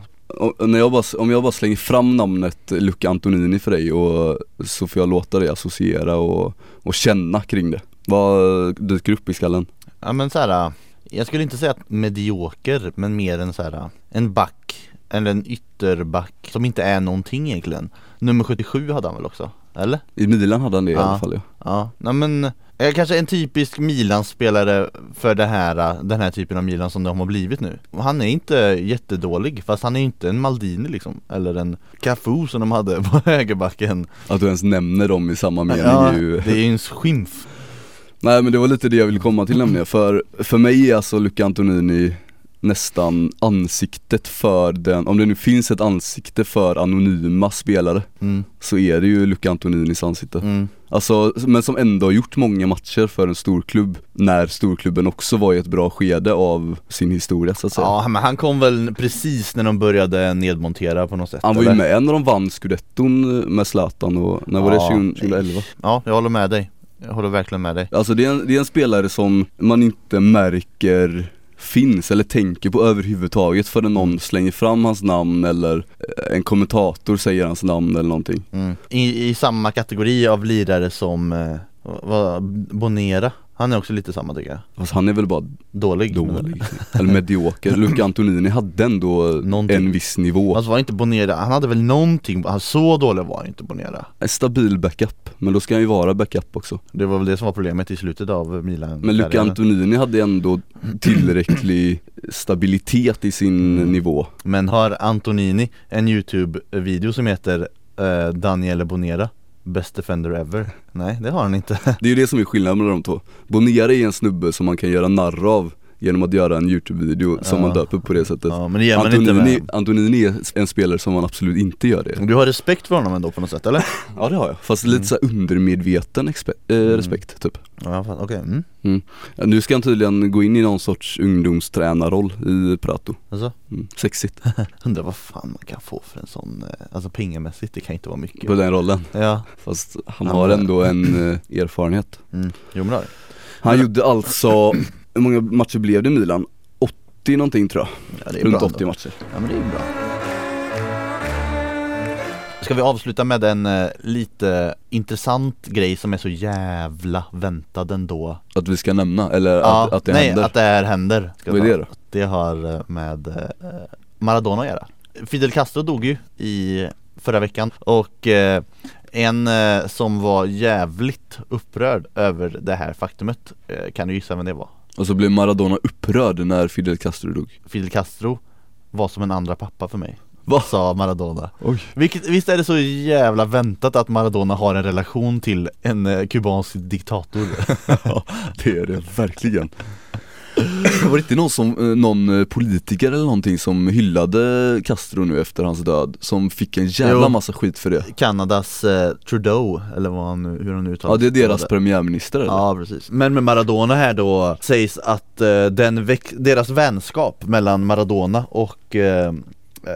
När jag bara, om jag bara slänger fram namnet Luca Antonini för dig och så får jag låta dig associera och, och känna kring det Vad dyker upp i skallen? Ja men så här. jag skulle inte säga att medioker men mer en så här, en back eller en ytterback som inte är någonting egentligen Nummer 77 hade han väl också? Eller? I Milan hade han det i Ja. alla fall ja. Ja, nej men eh, Kanske en typisk Milan-spelare för det här, den här typen av Milan som de har blivit nu. Han är inte jättedålig fast han är inte en Maldini liksom. Eller en Cafu som de hade på högerbacken. Att du ens nämner dem i samma mening Ja, är ju det är ju en skymf. Nej men det var lite det jag ville komma till nämligen, för, för mig är alltså Luca Antonini nästan ansiktet för den, om det nu finns ett ansikte för anonyma spelare mm, så är det ju Luca Antoninis ansikte. mm. Alltså, men som ändå har gjort många matcher för en storklubb när storklubben också var i ett bra skede av sin historia så att säga. Ja men han kom väl precis när de började nedmontera på något sätt Han var ju eller? med när de vann scudetton med Zlatan och, när var det? Ja, 20, 2011? Ja, jag håller med dig Jag håller verkligen med dig Alltså det är, en, det är en spelare som man inte märker finns eller tänker på överhuvudtaget förrän någon slänger fram hans namn eller eh, en kommentator säger hans namn eller någonting. Mm. I, I samma kategori av lirare som eh, Bonera Han är också lite samma tycker jag. Fast han är väl bara Dålig dålig, eller medioker. Luca Antonini hade ändå Någonting. en viss nivå. Alltså var inte Bonera, han hade väl någonting, han så dålig var inte Bonera En stabil backup, men då ska han ju vara backup också. Det var väl det som var problemet i slutet av Milan Men Luca Antonini hade ändå tillräcklig stabilitet i sin nivå. Men har Antonini en YouTube-video som heter eh, Daniele Bonera Best defender ever? Nej. Det har han inte. Det är ju det som är skillnaden mellan de två. Bonera är en snubbe som man kan göra narr av genom att göra en YouTube-video som man döper på det sättet. Ja men det Antonini, Antonini är en spelare som man absolut inte gör det. Du har respekt för honom ändå på något sätt eller? Ja det har jag, fast lite såhär undermedveten expe- eh, respekt typ. Ja okej, mm. ja, Nu ska han tydligen gå in i någon sorts ungdomstränarroll i Prato. Alltså, mm. Sexigt. Undrar vad fan man kan få för en sån, eh, alltså pengamässigt, det kan inte vara mycket. På den rollen. Ja, Fast han Han har ändå en eh, erfarenhet. Mm. jo men det. Han. Gjorde alltså, hur många matcher blev det i Milan? 80 någonting tror jag, Ja det är runt bra 80 ändå. matcher Ja men det är bra Ska vi avsluta med en eh, lite intressant grej som är så jävla väntad ändå Att vi ska nämna, eller Ja, att, att det nej, händer att det här händer ska Vad är jag det då? Det har eh, med eh, Maradona att göra Fidel Castro dog ju i förra veckan och eh, en eh, som var jävligt upprörd över det här faktumet, eh, kan du gissa vem det var? Och så blev Maradona upprörd när Fidel Castro dog Fidel Castro var som en andra pappa för mig Va? Sa Maradona Oj. Vilket, Visst är det så jävla väntat att Maradona har en relation till en eh, kubansk diktator? Ja, det är det verkligen Var det inte någon, som, eh, någon eh, politiker eller någonting som hyllade Castro nu efter hans död? Som fick en jävla Jo. massa skit för det Kanadas eh, Trudeau, eller vad han, hur han nu uttalar Ja det är deras premiärminister eller? Ja precis. Men med Maradona här då sägs att eh, den deras vänskap mellan Maradona och eh,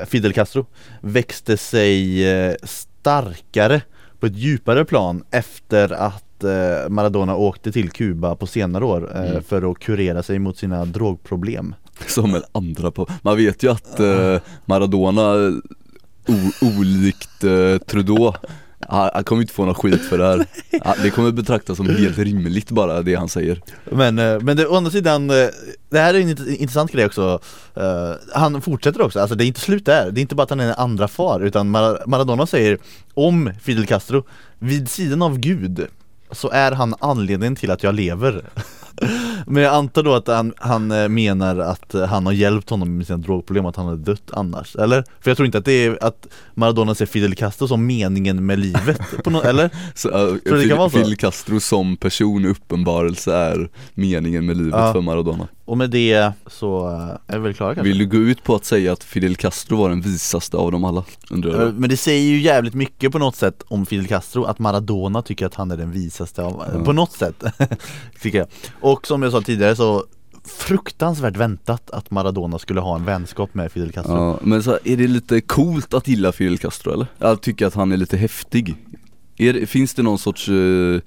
Fidel Castro växte sig eh, starkare på ett djupare plan efter att eh, Maradona åkte till Kuba på senare år eh, Mm. för att kurera sig mot sina drogproblem. Som en andra på, man vet ju att eh, Maradona olikt Trudeau han, kommer inte få någon skit för det här. Det kommer betraktas som helt rimligt bara det han säger. Men, men det, å andra sidan, det här är en int- intressant grej också. Han fortsätter också, alltså det är inte slut där, det är inte bara att han är en andra far utan Mar- Maradona säger om Fidel Castro Vid sidan av Gud så är han anledningen till att jag lever Men jag antar då att han, han eh, menar att eh, han har hjälpt honom med sina drogproblem, att han hade dött annars, eller? För jag tror inte att det är att Maradona ser Fidel Castro som meningen med livet, på nå- eller? så, uh, Tror det kan vara så? Fidel Castro som person uppenbarelse är meningen med livet Ja. för Maradona Och med det så eh, är vi väl klara kanske? Vill du gå ut på att säga att Fidel Castro var den visaste av dem alla? Undrar Eh, du? Men det säger ju jävligt mycket på något sätt om Fidel Castro att Maradona tycker att han är den visaste av, Ja. på något sätt tycker jag. Och som jag sa tidigare så fruktansvärt väntat att Maradona skulle ha en vänskap med Fidel Castro. Ja, men så är det lite coolt att gilla Fidel Castro eller? Jag tycker att han är lite häftig är Finns det någon sorts, eh,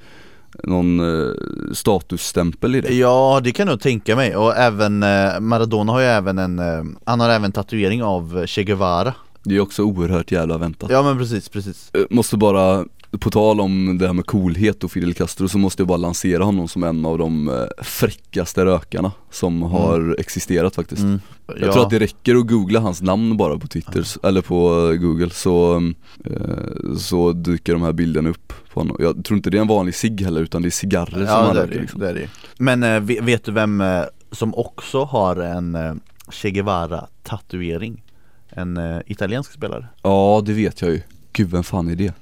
någon eh, statusstämpel i det? Ja det kan jag nog tänka mig. Och även eh, Maradona har ju även en, eh, han har även tatuering av Che Guevara. Det är också oerhört jävla väntat. Ja men precis, precis. Eh, Måste bara, på tal om det här med coolhet och Fidel Castro så måste jag bara lansera honom som en av de eh, fräckaste rökarna som har existerat faktiskt mm. Jag ja. tror att det räcker att googla hans namn bara på Twitter, s- eller på eh, google så, eh, så dyker de här bilderna upp på honom. Jag tror inte det är en vanlig cigg heller utan det är cigarrer som Ja han det är röker liksom. det är det Men ve- vet du vem som också har en Che Guevara tatuering? En italiensk spelare Ja det vet jag ju, gud vem fan är det?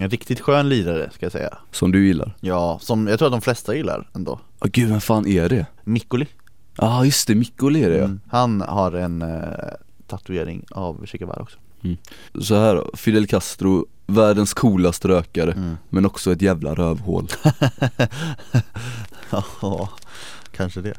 En riktigt skön lirare ska jag säga Som du gillar? Ja, som jag tror att de flesta gillar ändå Ja gud vem fan är det? Mikkoli Ja just det, Mikko är det ja. mm. Han har en eh, tatuering av Che Guevara också Så här då, Fidel Castro, världens coolaste rökare mm. men också ett jävla rövhål Ja, kanske det